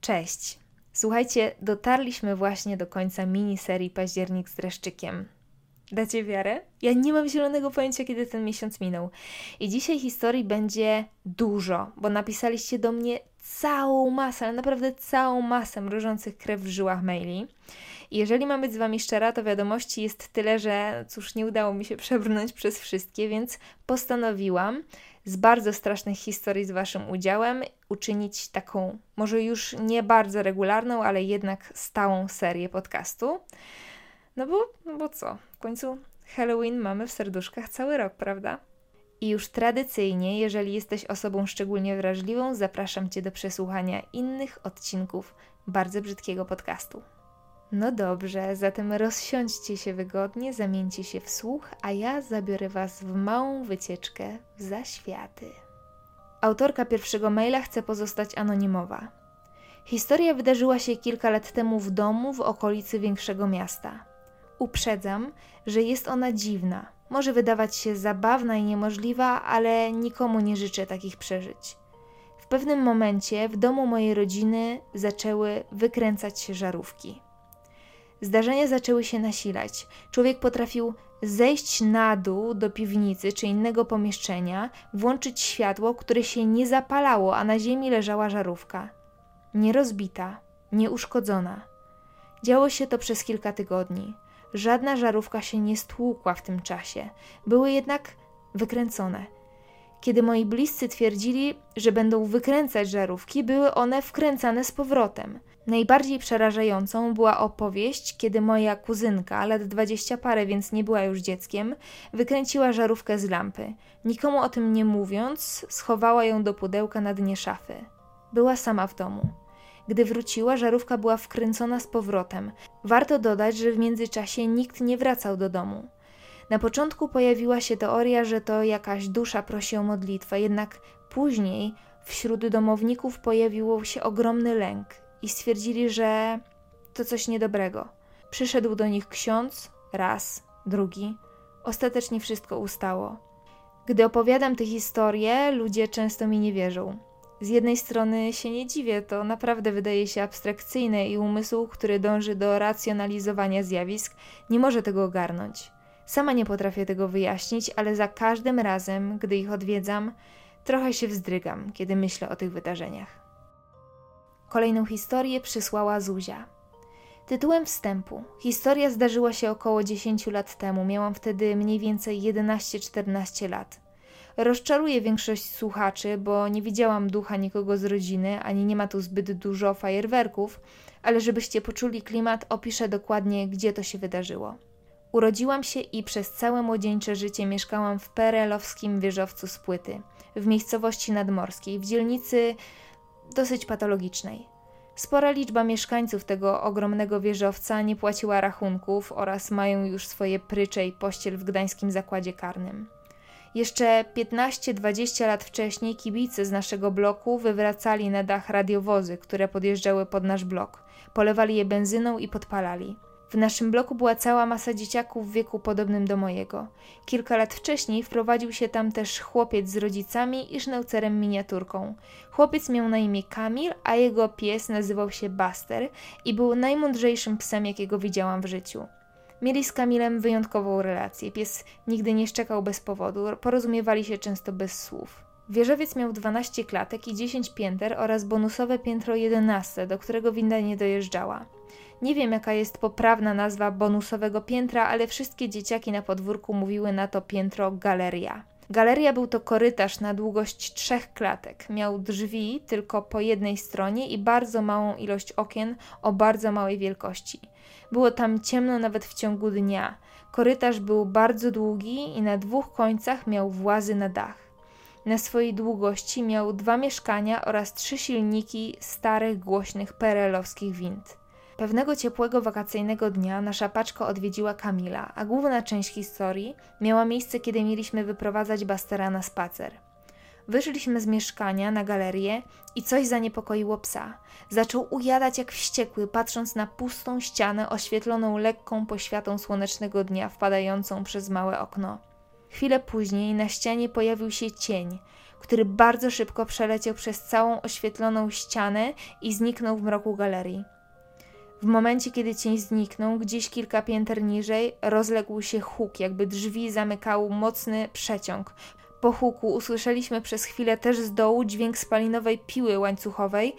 Cześć. Słuchajcie, dotarliśmy właśnie do końca miniserii Październik z dreszczykiem. Dacie wiarę? Ja nie mam zielonego pojęcia, kiedy ten miesiąc minął. I dzisiaj historii będzie dużo, bo napisaliście do mnie całą masę, ale naprawdę całą masę mrożących krew w żyłach maili. I jeżeli mam być z Wami szczera, to wiadomości jest tyle, że cóż, nie udało mi się przebrnąć przez wszystkie, więc postanowiłam z bardzo strasznych historii z Waszym udziałem uczynić taką, może już nie bardzo regularną, ale jednak stałą serię podcastu. No bo, no bo co? W końcu Halloween mamy w serduszkach cały rok, prawda? I już tradycyjnie, jeżeli jesteś osobą szczególnie wrażliwą, zapraszam Cię do przesłuchania innych odcinków bardzo brzydkiego podcastu. No dobrze, zatem rozsiądźcie się wygodnie, zamieńcie się w słuch, a ja zabiorę Was w małą wycieczkę w zaświaty. Autorka pierwszego maila chce pozostać anonimowa. Historia wydarzyła się kilka lat temu w domu w okolicy większego miasta. Uprzedzam, że jest ona dziwna. Może wydawać się zabawna i niemożliwa, ale nikomu nie życzę takich przeżyć. W pewnym momencie w domu mojej rodziny zaczęły wykręcać się żarówki. Zdarzenia zaczęły się nasilać. Człowiek potrafił zejść na dół do piwnicy czy innego pomieszczenia, włączyć światło, które się nie zapalało, a na ziemi leżała żarówka. Nierozbita, nieuszkodzona. Działo się to przez kilka tygodni. Żadna żarówka się nie stłukła w tym czasie, były jednak wykręcone. Kiedy moi bliscy twierdzili, że będą wykręcać żarówki, były one wkręcane z powrotem. Najbardziej przerażającą była opowieść, kiedy moja kuzynka, lat dwadzieścia parę, więc nie była już dzieckiem, wykręciła żarówkę z lampy. Nikomu o tym nie mówiąc, schowała ją do pudełka na dnie szafy. Była sama w domu. Gdy wróciła, żarówka była wkręcona z powrotem. Warto dodać, że w międzyczasie nikt nie wracał do domu. Na początku pojawiła się teoria, że to jakaś dusza prosi o modlitwę, jednak później wśród domowników pojawił się ogromny lęk i stwierdzili, że to coś niedobrego. Przyszedł do nich ksiądz, raz, drugi. Ostatecznie wszystko ustało. Gdy opowiadam tę historię, ludzie często mi nie wierzą. Z jednej strony się nie dziwię, to naprawdę wydaje się abstrakcyjne i umysł, który dąży do racjonalizowania zjawisk, nie może tego ogarnąć. Sama nie potrafię tego wyjaśnić, ale za każdym razem, gdy ich odwiedzam, trochę się wzdrygam, kiedy myślę o tych wydarzeniach. Kolejną historię przysłała Zuzia. Tytułem wstępu. Historia zdarzyła się około 10 lat temu. Miałam wtedy mniej więcej 11-14 lat. Rozczaruję większość słuchaczy, bo nie widziałam ducha nikogo z rodziny, ani nie ma tu zbyt dużo fajerwerków, ale żebyście poczuli klimat, opiszę dokładnie, gdzie to się wydarzyło. Urodziłam się i przez całe młodzieńcze życie mieszkałam w perelowskim wieżowcu z płyty, w miejscowości nadmorskiej, w dzielnicy dosyć patologicznej. Spora liczba mieszkańców tego ogromnego wieżowca nie płaciła rachunków oraz mają już swoje prycze i pościel w gdańskim zakładzie karnym. Jeszcze 15-20 lat wcześniej kibice z naszego bloku wywracali na dach radiowozy, które podjeżdżały pod nasz blok. Polewali je benzyną i podpalali. W naszym bloku była cała masa dzieciaków w wieku podobnym do mojego. Kilka lat wcześniej wprowadził się tam też chłopiec z rodzicami i sznaucerem miniaturką. Chłopiec miał na imię Kamil, a jego pies nazywał się Buster i był najmądrzejszym psem, jakiego widziałam w życiu. Mieli z Kamilem wyjątkową relację. Pies nigdy nie szczekał bez powodu, porozumiewali się często bez słów. Wieżowiec miał 12 klatek i 10 pięter oraz bonusowe piętro 11, do którego winda nie dojeżdżała. Nie wiem, jaka jest poprawna nazwa bonusowego piętra, ale wszystkie dzieciaki na podwórku mówiły na to piętro galeria. Galeria był to korytarz na długość trzech klatek. Miał drzwi tylko po jednej stronie i bardzo małą ilość okien o bardzo małej wielkości. Było tam ciemno nawet w ciągu dnia. Korytarz był bardzo długi i na dwóch końcach miał włazy na dach. Na swojej długości miał dwa mieszkania oraz trzy silniki starych, głośnych perelowskich wind. Pewnego ciepłego wakacyjnego dnia nasza paczka odwiedziła Kamila, a główna część historii miała miejsce, kiedy mieliśmy wyprowadzać Bastera na spacer. Wyszliśmy z mieszkania na galerię i coś zaniepokoiło psa. Zaczął ujadać jak wściekły, patrząc na pustą ścianę oświetloną lekką poświatą słonecznego dnia wpadającą przez małe okno. Chwilę później na ścianie pojawił się cień. który bardzo szybko przeleciał przez całą oświetloną ścianę i zniknął w mroku galerii. W momencie, kiedy cień zniknął, gdzieś kilka pięter niżej rozległ się huk, jakby drzwi zamykał mocny przeciąg. Po huku usłyszeliśmy przez chwilę też z dołu dźwięk spalinowej piły łańcuchowej,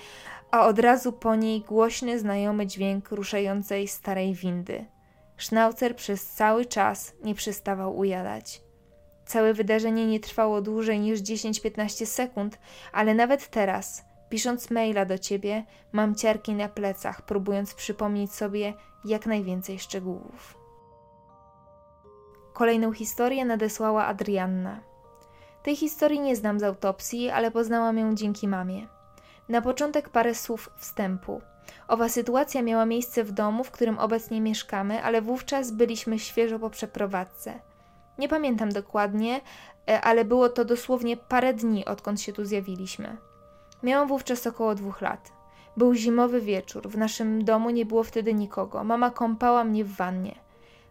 a od razu po niej głośny, znajomy dźwięk ruszającej starej windy. Sznaucer przez cały czas nie przestawał ujadać. Całe wydarzenie nie trwało dłużej niż 10-15 sekund, ale nawet teraz, pisząc maila do ciebie, mam ciarki na plecach, próbując przypomnieć sobie jak najwięcej szczegółów. Kolejną historię nadesłała Adrianna. Tej historii nie znam z autopsji, ale poznałam ją dzięki mamie. Na początek parę słów wstępu. Owa sytuacja miała miejsce w domu, w którym obecnie mieszkamy, ale wówczas byliśmy świeżo po przeprowadzce. Nie pamiętam dokładnie, e, ale było to dosłownie parę dni, odkąd się tu zjawiliśmy. Miałam wówczas około dwóch lat. Był zimowy wieczór, w naszym domu nie było wtedy nikogo. Mama kąpała mnie w wannie.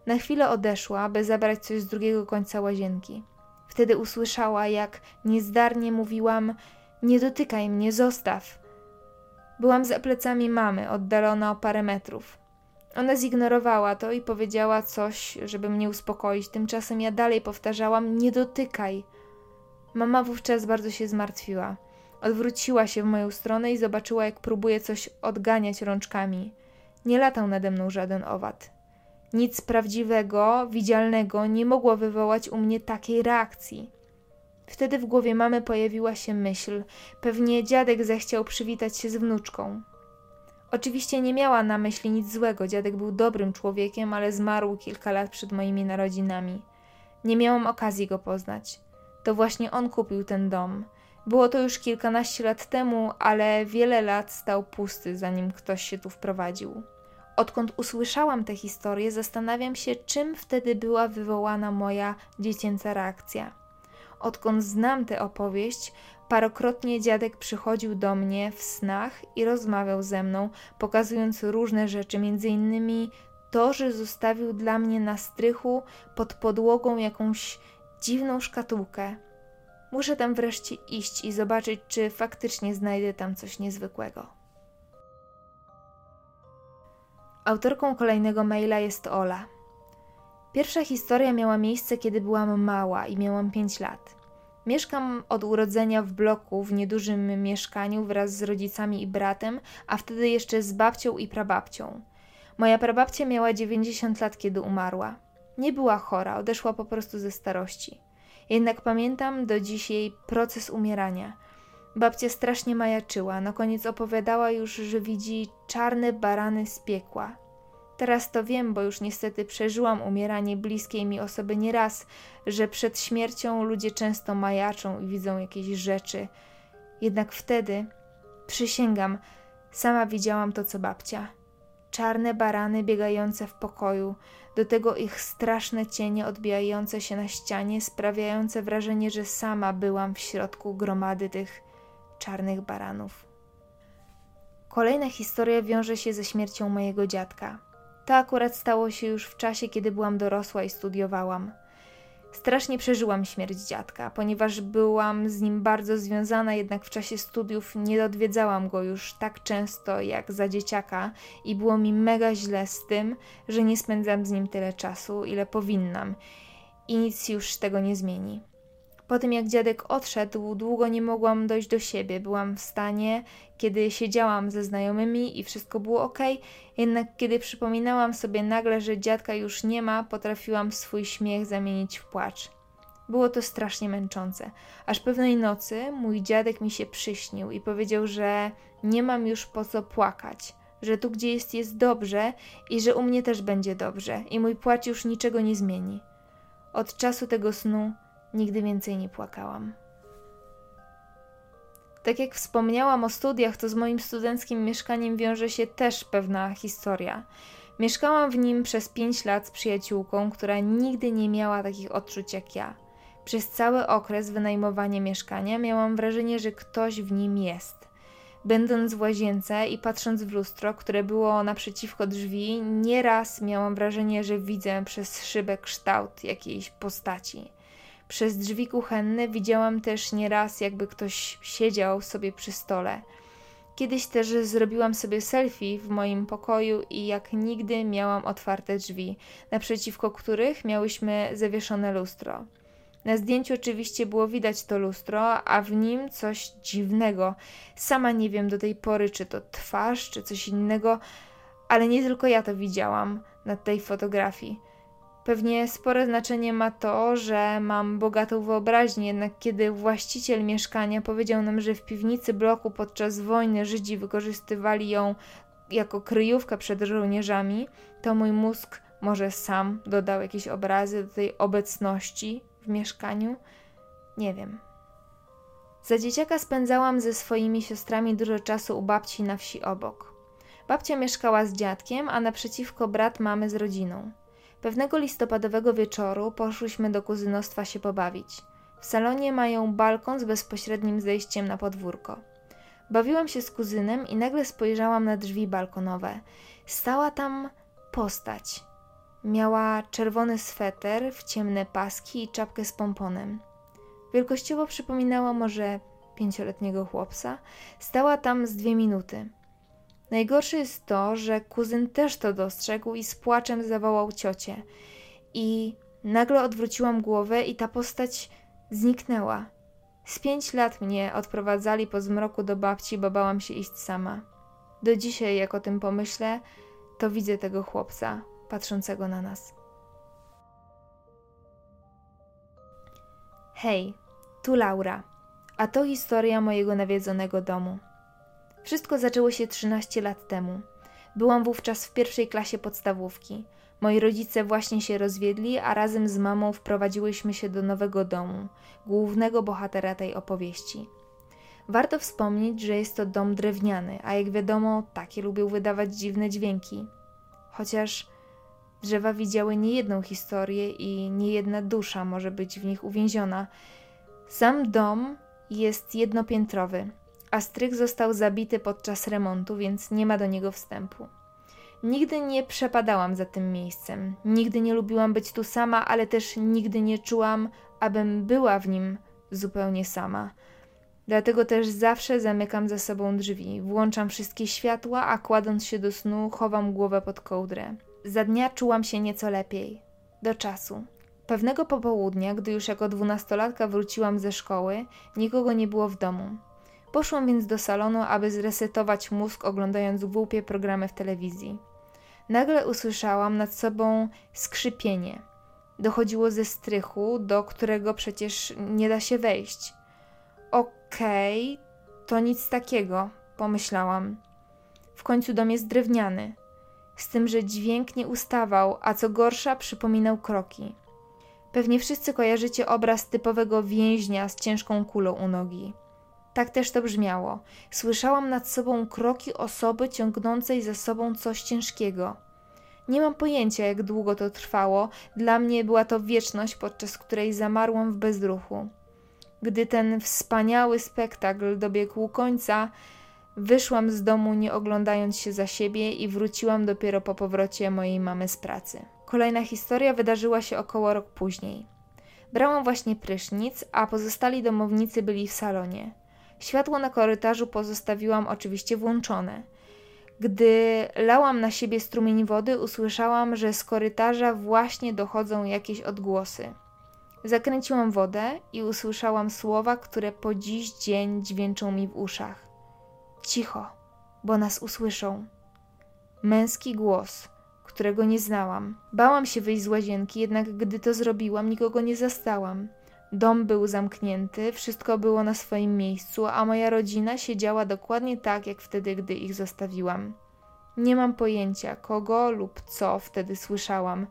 Na chwilę odeszła, by zabrać coś z drugiego końca łazienki. Wtedy usłyszała, jak niezdarnie mówiłam: Nie dotykaj mnie, zostaw. Byłam za plecami mamy, oddalona o parę metrów. Ona zignorowała to i powiedziała coś, żeby mnie uspokoić. Tymczasem ja dalej powtarzałam: Nie dotykaj. Mama wówczas bardzo się zmartwiła. Odwróciła się w moją stronę i zobaczyła, jak próbuję coś odganiać rączkami. Nie latał nade mną żaden owad. Nic prawdziwego, widzialnego nie mogło wywołać u mnie takiej reakcji. Wtedy w głowie mamy pojawiła się myśl: pewnie dziadek zechciał przywitać się z wnuczką. Oczywiście nie miała na myśli nic złego, dziadek był dobrym człowiekiem, ale zmarł kilka lat przed moimi narodzinami. Nie miałam okazji go poznać. To właśnie on kupił ten dom. Było to już kilkanaście lat temu, ale wiele lat stał pusty, zanim ktoś się tu wprowadził. Odkąd usłyszałam tę historię, zastanawiam się, czym wtedy była wywołana moja dziecięca reakcja. Odkąd znam tę opowieść, parokrotnie dziadek przychodził do mnie w snach i rozmawiał ze mną, pokazując różne rzeczy, innymi to, że zostawił dla mnie na strychu pod podłogą jakąś dziwną szkatułkę. Muszę tam wreszcie iść i zobaczyć, czy faktycznie znajdę tam coś niezwykłego. Autorką kolejnego maila jest Ola. Pierwsza historia miała miejsce, kiedy byłam mała i miałam 5 lat. Mieszkam od urodzenia w bloku w niedużym mieszkaniu wraz z rodzicami i bratem, a wtedy jeszcze z babcią i prababcią. Moja prababcia miała 90 lat, kiedy umarła. Nie była chora, odeszła po prostu ze starości. Jednak pamiętam do dzisiaj proces umierania. Babcia strasznie majaczyła, na koniec opowiadała już, że widzi czarne barany z piekła. Teraz to wiem, bo już niestety przeżyłam umieranie bliskiej mi osoby nieraz, że przed śmiercią ludzie często majaczą i widzą jakieś rzeczy. Jednak wtedy, przysięgam, sama widziałam to co babcia. Czarne barany biegające w pokoju, do tego ich straszne cienie odbijające się na ścianie, sprawiające wrażenie, że sama byłam w środku gromady tych czarnych baranów. Kolejna historia wiąże się ze śmiercią mojego dziadka. To akurat stało się już w czasie, kiedy byłam dorosła i studiowałam. Strasznie przeżyłam śmierć dziadka, ponieważ byłam z nim bardzo związana, jednak w czasie studiów nie odwiedzałam go już tak często jak za dzieciaka i było mi mega źle z tym, że nie spędzam z nim tyle czasu, ile powinnam i nic już tego nie zmieni. Po tym jak dziadek odszedł, długo nie mogłam dojść do siebie. Byłam w stanie, kiedy siedziałam ze znajomymi i wszystko było ok, jednak kiedy przypominałam sobie nagle, że dziadka już nie ma, potrafiłam swój śmiech zamienić w płacz. Było to strasznie męczące. Aż pewnej nocy mój dziadek mi się przyśnił i powiedział, że nie mam już po co płakać, że tu gdzie jest jest dobrze i że u mnie też będzie dobrze i mój płacz już niczego nie zmieni. Od czasu tego snu Nigdy więcej nie płakałam. Tak jak wspomniałam o studiach, to z moim studenckim mieszkaniem wiąże się też pewna historia. Mieszkałam w nim przez pięć lat z przyjaciółką, która nigdy nie miała takich odczuć jak ja. Przez cały okres wynajmowania mieszkania miałam wrażenie, że ktoś w nim jest. Będąc w łazience i patrząc w lustro, które było naprzeciwko drzwi, nieraz miałam wrażenie, że widzę przez szybę kształt jakiejś postaci. Przez drzwi kuchenne widziałam też nieraz, jakby ktoś siedział sobie przy stole. Kiedyś też zrobiłam sobie selfie w moim pokoju i jak nigdy miałam otwarte drzwi, naprzeciwko których miałyśmy zawieszone lustro. Na zdjęciu oczywiście było widać to lustro, a w nim coś dziwnego. Sama nie wiem do tej pory, czy to twarz, czy coś innego, ale nie tylko ja to widziałam na tej fotografii. Pewnie spore znaczenie ma to, że mam bogatą wyobraźnię, jednak kiedy właściciel mieszkania powiedział nam, że w piwnicy bloku podczas wojny Żydzi wykorzystywali ją jako kryjówkę przed żołnierzami, to mój mózg może sam dodał jakieś obrazy do tej obecności w mieszkaniu. Nie wiem. Za dzieciaka spędzałam ze swoimi siostrami dużo czasu u babci na wsi obok. Babcia mieszkała z dziadkiem, a naprzeciwko brat mamy z rodziną. Pewnego listopadowego wieczoru poszłyśmy do kuzynostwa się pobawić. W salonie mają balkon z bezpośrednim zejściem na podwórko. Bawiłam się z kuzynem i nagle spojrzałam na drzwi balkonowe. Stała tam postać. Miała czerwony sweter w ciemne paski i czapkę z pomponem. Wielkościowo przypominała może pięcioletniego chłopca. Stała tam z dwie minuty. Najgorsze jest to, że kuzyn też to dostrzegł i z płaczem zawołał ciocię. I nagle odwróciłam głowę i ta postać zniknęła. Z pięć lat mnie odprowadzali po zmroku do babci, bo bałam się iść sama. Do dzisiaj, jak o tym pomyślę, to widzę tego chłopca patrzącego na nas. Hej, tu Laura, a to historia mojego nawiedzonego domu. Wszystko zaczęło się 13 lat temu. Byłam wówczas w pierwszej klasie podstawówki. Moi rodzice właśnie się rozwiedli, a razem z mamą wprowadziłyśmy się do nowego domu, głównego bohatera tej opowieści. Warto wspomnieć, że jest to dom drewniany, a jak wiadomo, takie lubią wydawać dziwne dźwięki. Chociaż drzewa widziały niejedną historię i niejedna dusza może być w nich uwięziona. Sam dom jest jednopiętrowy, a strych został zabity podczas remontu, więc nie ma do niego wstępu. Nigdy nie przepadałam za tym miejscem, nigdy nie lubiłam być tu sama, ale też nigdy nie czułam, abym była w nim zupełnie sama. Dlatego też zawsze zamykam za sobą drzwi, włączam wszystkie światła, a kładąc się do snu, chowam głowę pod kołdrę. Za dnia czułam się nieco lepiej. Do czasu. Pewnego popołudnia, gdy już jako dwunastolatka wróciłam ze szkoły, nikogo nie było w domu. Poszłam więc do salonu, aby zresetować mózg, oglądając głupie programy w telewizji. Nagle usłyszałam nad sobą skrzypienie. Dochodziło ze strychu, do którego przecież nie da się wejść. Okej, okay, to nic takiego, pomyślałam. W końcu dom jest drewniany. Z tym, że dźwięk nie ustawał, a co gorsza, przypominał kroki. Pewnie wszyscy kojarzycie obraz typowego więźnia z ciężką kulą u nogi. Tak też to brzmiało. Słyszałam nad sobą kroki osoby ciągnącej za sobą coś ciężkiego. Nie mam pojęcia, jak długo to trwało. Dla mnie była to wieczność, podczas której zamarłam w bezruchu. Gdy ten wspaniały spektakl dobiegł końca, wyszłam z domu nie oglądając się za siebie i wróciłam dopiero po powrocie mojej mamy z pracy. Kolejna historia wydarzyła się około rok później. Brałam właśnie prysznic, a pozostali domownicy byli w salonie. Światło na korytarzu pozostawiłam oczywiście włączone. Gdy lałam na siebie strumień wody, usłyszałam, że z korytarza właśnie dochodzą jakieś odgłosy. Zakręciłam wodę i usłyszałam słowa, które po dziś dzień dźwięczą mi w uszach. Cicho, bo nas usłyszą. Męski głos, którego nie znałam. Bałam się wyjść z łazienki, jednak gdy to zrobiłam, nikogo nie zastałam. Dom był zamknięty, wszystko było na swoim miejscu, a moja rodzina siedziała dokładnie tak, jak wtedy, gdy ich zostawiłam. Nie mam pojęcia, kogo lub co wtedy słyszałam,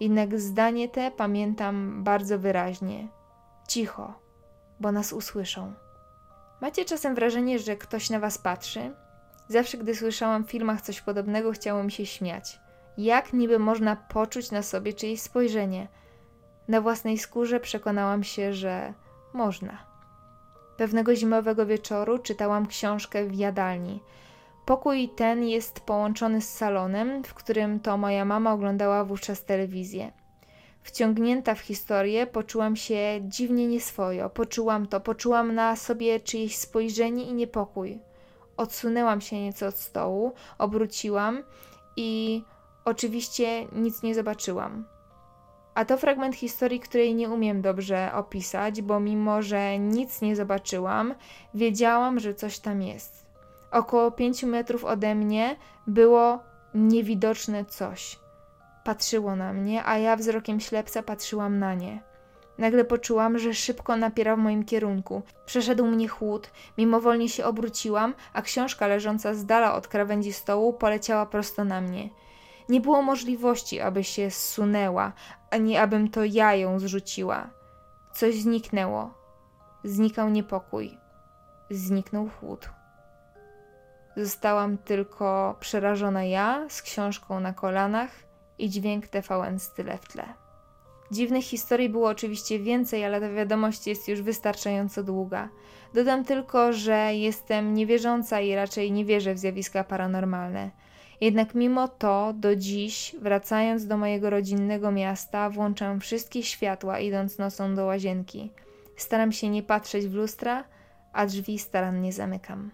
jednak zdanie te pamiętam bardzo wyraźnie. Cicho, bo nas usłyszą. Macie czasem wrażenie, że ktoś na was patrzy? Zawsze, gdy słyszałam w filmach coś podobnego, chciało mi się śmiać. Jak niby można poczuć na sobie czyjeś spojrzenie – na własnej skórze przekonałam się, że można. Pewnego zimowego wieczoru czytałam książkę w jadalni. Pokój ten jest połączony z salonem, w którym to moja mama oglądała wówczas telewizję. Wciągnięta w historię, poczułam się dziwnie nieswojo. Poczułam to, poczułam na sobie czyjeś spojrzenie i niepokój. Odsunęłam się nieco od stołu, obróciłam i oczywiście nic nie zobaczyłam. A to fragment historii, której nie umiem dobrze opisać, bo mimo, że nic nie zobaczyłam, wiedziałam, że coś tam jest. Około pięciu metrów ode mnie było niewidoczne coś. Patrzyło na mnie, a ja wzrokiem ślepca patrzyłam na nie. Nagle poczułam, że szybko napiera w moim kierunku. Przeszedł mnie chłód, mimowolnie się obróciłam, a książka leżąca z dala od krawędzi stołu poleciała prosto na mnie. Nie było możliwości, aby się zsunęła, ani abym to ja ją zrzuciła. Coś zniknęło. Znikał niepokój. Zniknął chłód. Zostałam tylko przerażona ja z książką na kolanach i dźwięk TVN z tyle w tle. Dziwnych historii było oczywiście więcej, ale ta wiadomość jest już wystarczająco długa. Dodam tylko, że jestem niewierząca i raczej nie wierzę w zjawiska paranormalne. Jednak mimo to, do dziś, wracając do mojego rodzinnego miasta, włączam wszystkie światła, idąc nocą do łazienki. Staram się nie patrzeć w lustra, a drzwi starannie zamykam.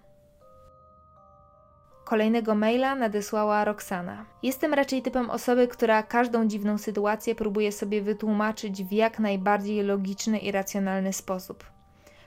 Kolejnego maila nadesłała Roxana. Jestem raczej typem osoby, która każdą dziwną sytuację próbuje sobie wytłumaczyć w jak najbardziej logiczny i racjonalny sposób.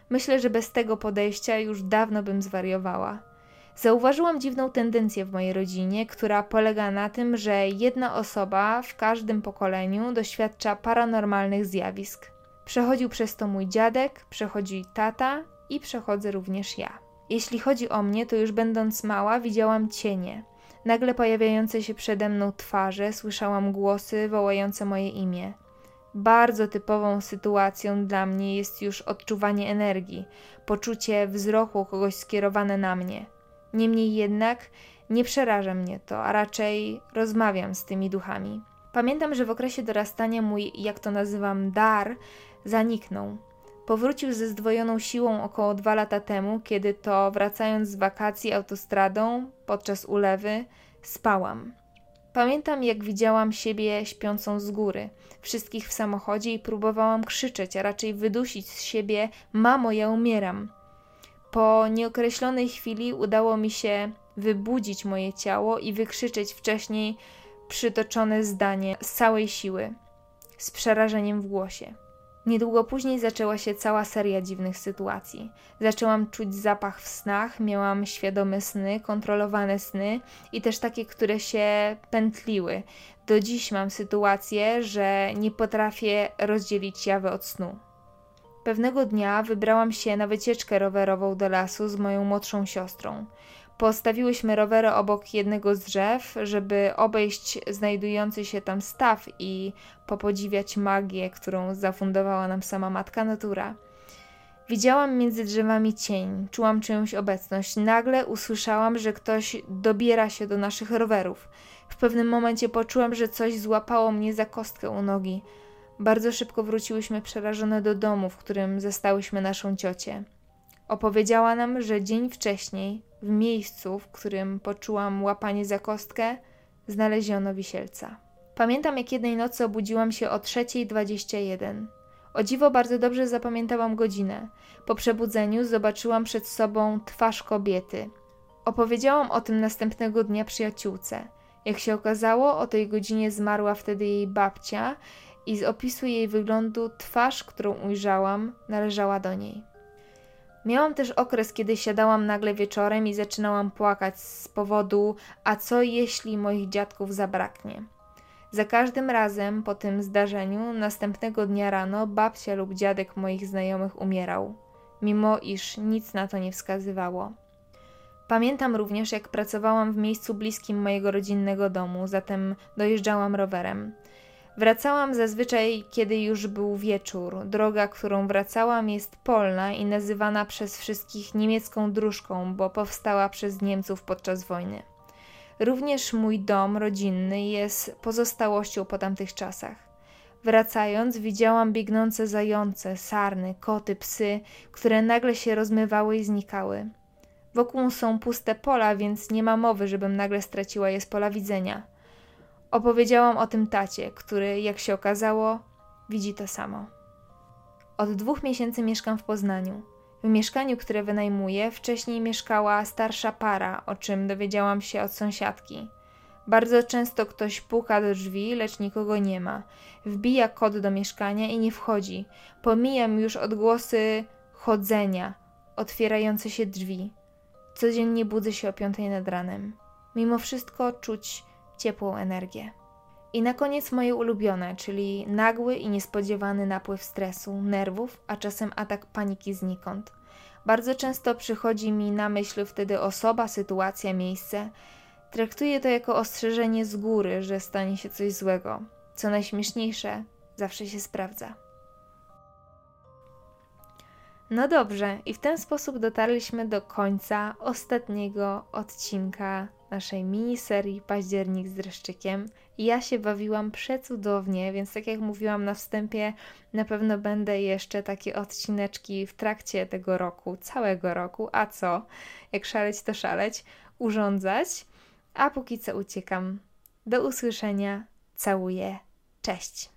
Myślę, że bez tego podejścia już dawno bym zwariowała. Zauważyłam dziwną tendencję w mojej rodzinie, która polega na tym, że jedna osoba w każdym pokoleniu doświadcza paranormalnych zjawisk. Przechodził przez to mój dziadek, przechodzi tata i przechodzę również ja. Jeśli chodzi o mnie, to już będąc mała widziałam cienie. Nagle pojawiające się przede mną twarze, słyszałam głosy wołające moje imię. Bardzo typową sytuacją dla mnie jest już odczuwanie energii, poczucie wzroku kogoś skierowane na mnie. Niemniej jednak nie przeraża mnie to, a raczej rozmawiam z tymi duchami. Pamiętam, że w okresie dorastania mój, jak to nazywam, dar zaniknął. Powrócił ze zdwojoną siłą około dwa lata temu, kiedy to wracając z wakacji autostradą podczas ulewy spałam. Pamiętam, jak widziałam siebie śpiącą z góry, wszystkich w samochodzie i próbowałam krzyczeć, a raczej wydusić z siebie: Mamo, ja umieram. Po nieokreślonej chwili udało mi się wybudzić moje ciało i wykrzyczeć wcześniej przytoczone zdanie z całej siły, z przerażeniem w głosie. Niedługo później zaczęła się cała seria dziwnych sytuacji. Zaczęłam czuć zapach w snach, miałam świadome sny, kontrolowane sny i też takie, które się pętliły. Do dziś mam sytuację, że nie potrafię rozdzielić jawy od snu. Pewnego dnia wybrałam się na wycieczkę rowerową do lasu z moją młodszą siostrą. Postawiłyśmy rowery obok jednego z drzew, żeby obejść znajdujący się tam staw i popodziwiać magię, którą zafundowała nam sama matka natura. Widziałam między drzewami cień, czułam czyjąś obecność. Nagle usłyszałam, że ktoś dobiera się do naszych rowerów. W pewnym momencie poczułam, że coś złapało mnie za kostkę u nogi. Bardzo szybko wróciłyśmy przerażone do domu, w którym zastałyśmy naszą ciocię. Opowiedziała nam, że dzień wcześniej, w miejscu, w którym poczułam łapanie za kostkę, znaleziono wisielca. Pamiętam, jak jednej nocy obudziłam się o 3.21. O dziwo bardzo dobrze zapamiętałam godzinę. Po przebudzeniu zobaczyłam przed sobą twarz kobiety. Opowiedziałam o tym następnego dnia przyjaciółce. Jak się okazało, o tej godzinie zmarła wtedy jej babcia i z opisu jej wyglądu twarz, którą ujrzałam, należała do niej. Miałam też okres, kiedy siadałam nagle wieczorem i zaczynałam płakać z powodu, a co jeśli moich dziadków zabraknie. Za każdym razem po tym zdarzeniu, następnego dnia rano, babcia lub dziadek moich znajomych umierał, mimo iż nic na to nie wskazywało. Pamiętam również, jak pracowałam w miejscu bliskim mojego rodzinnego domu, zatem dojeżdżałam rowerem. Wracałam zazwyczaj, kiedy już był wieczór. Droga, którą wracałam, jest polna i nazywana przez wszystkich niemiecką dróżką, bo powstała przez Niemców podczas wojny. Również mój dom rodzinny jest pozostałością po tamtych czasach. Wracając, widziałam biegnące zające, sarny, koty, psy, które nagle się rozmywały i znikały. Wokół są puste pola, więc nie ma mowy, żebym nagle straciła je z pola widzenia. Opowiedziałam o tym tacie, który, jak się okazało, widzi to samo. Od dwóch miesięcy mieszkam w Poznaniu. W mieszkaniu, które wynajmuję, wcześniej mieszkała starsza para, o czym dowiedziałam się od sąsiadki. Bardzo często ktoś puka do drzwi, lecz nikogo nie ma. Wbija kod do mieszkania i nie wchodzi. Pomijam już odgłosy chodzenia, otwierające się drzwi. Codziennie budzę się o piątej nad ranem. Mimo wszystko czuć ciepłą energię. I na koniec moje ulubione, czyli nagły i niespodziewany napływ stresu, nerwów, a czasem atak paniki znikąd. Bardzo często przychodzi mi na myśl wtedy osoba, sytuacja, miejsce. Traktuję to jako ostrzeżenie z góry, że stanie się coś złego. Co najśmieszniejsze, zawsze się sprawdza. No dobrze, i w ten sposób dotarliśmy do końca ostatniego odcinka naszej miniserii Październik z dreszczykiem. Ja się bawiłam przecudownie, więc tak jak mówiłam na wstępie, na pewno będę jeszcze takie odcineczki w trakcie tego roku, całego roku, a co? Jak szaleć to szaleć, urządzać. A póki co uciekam. Do usłyszenia. Całuję. Cześć.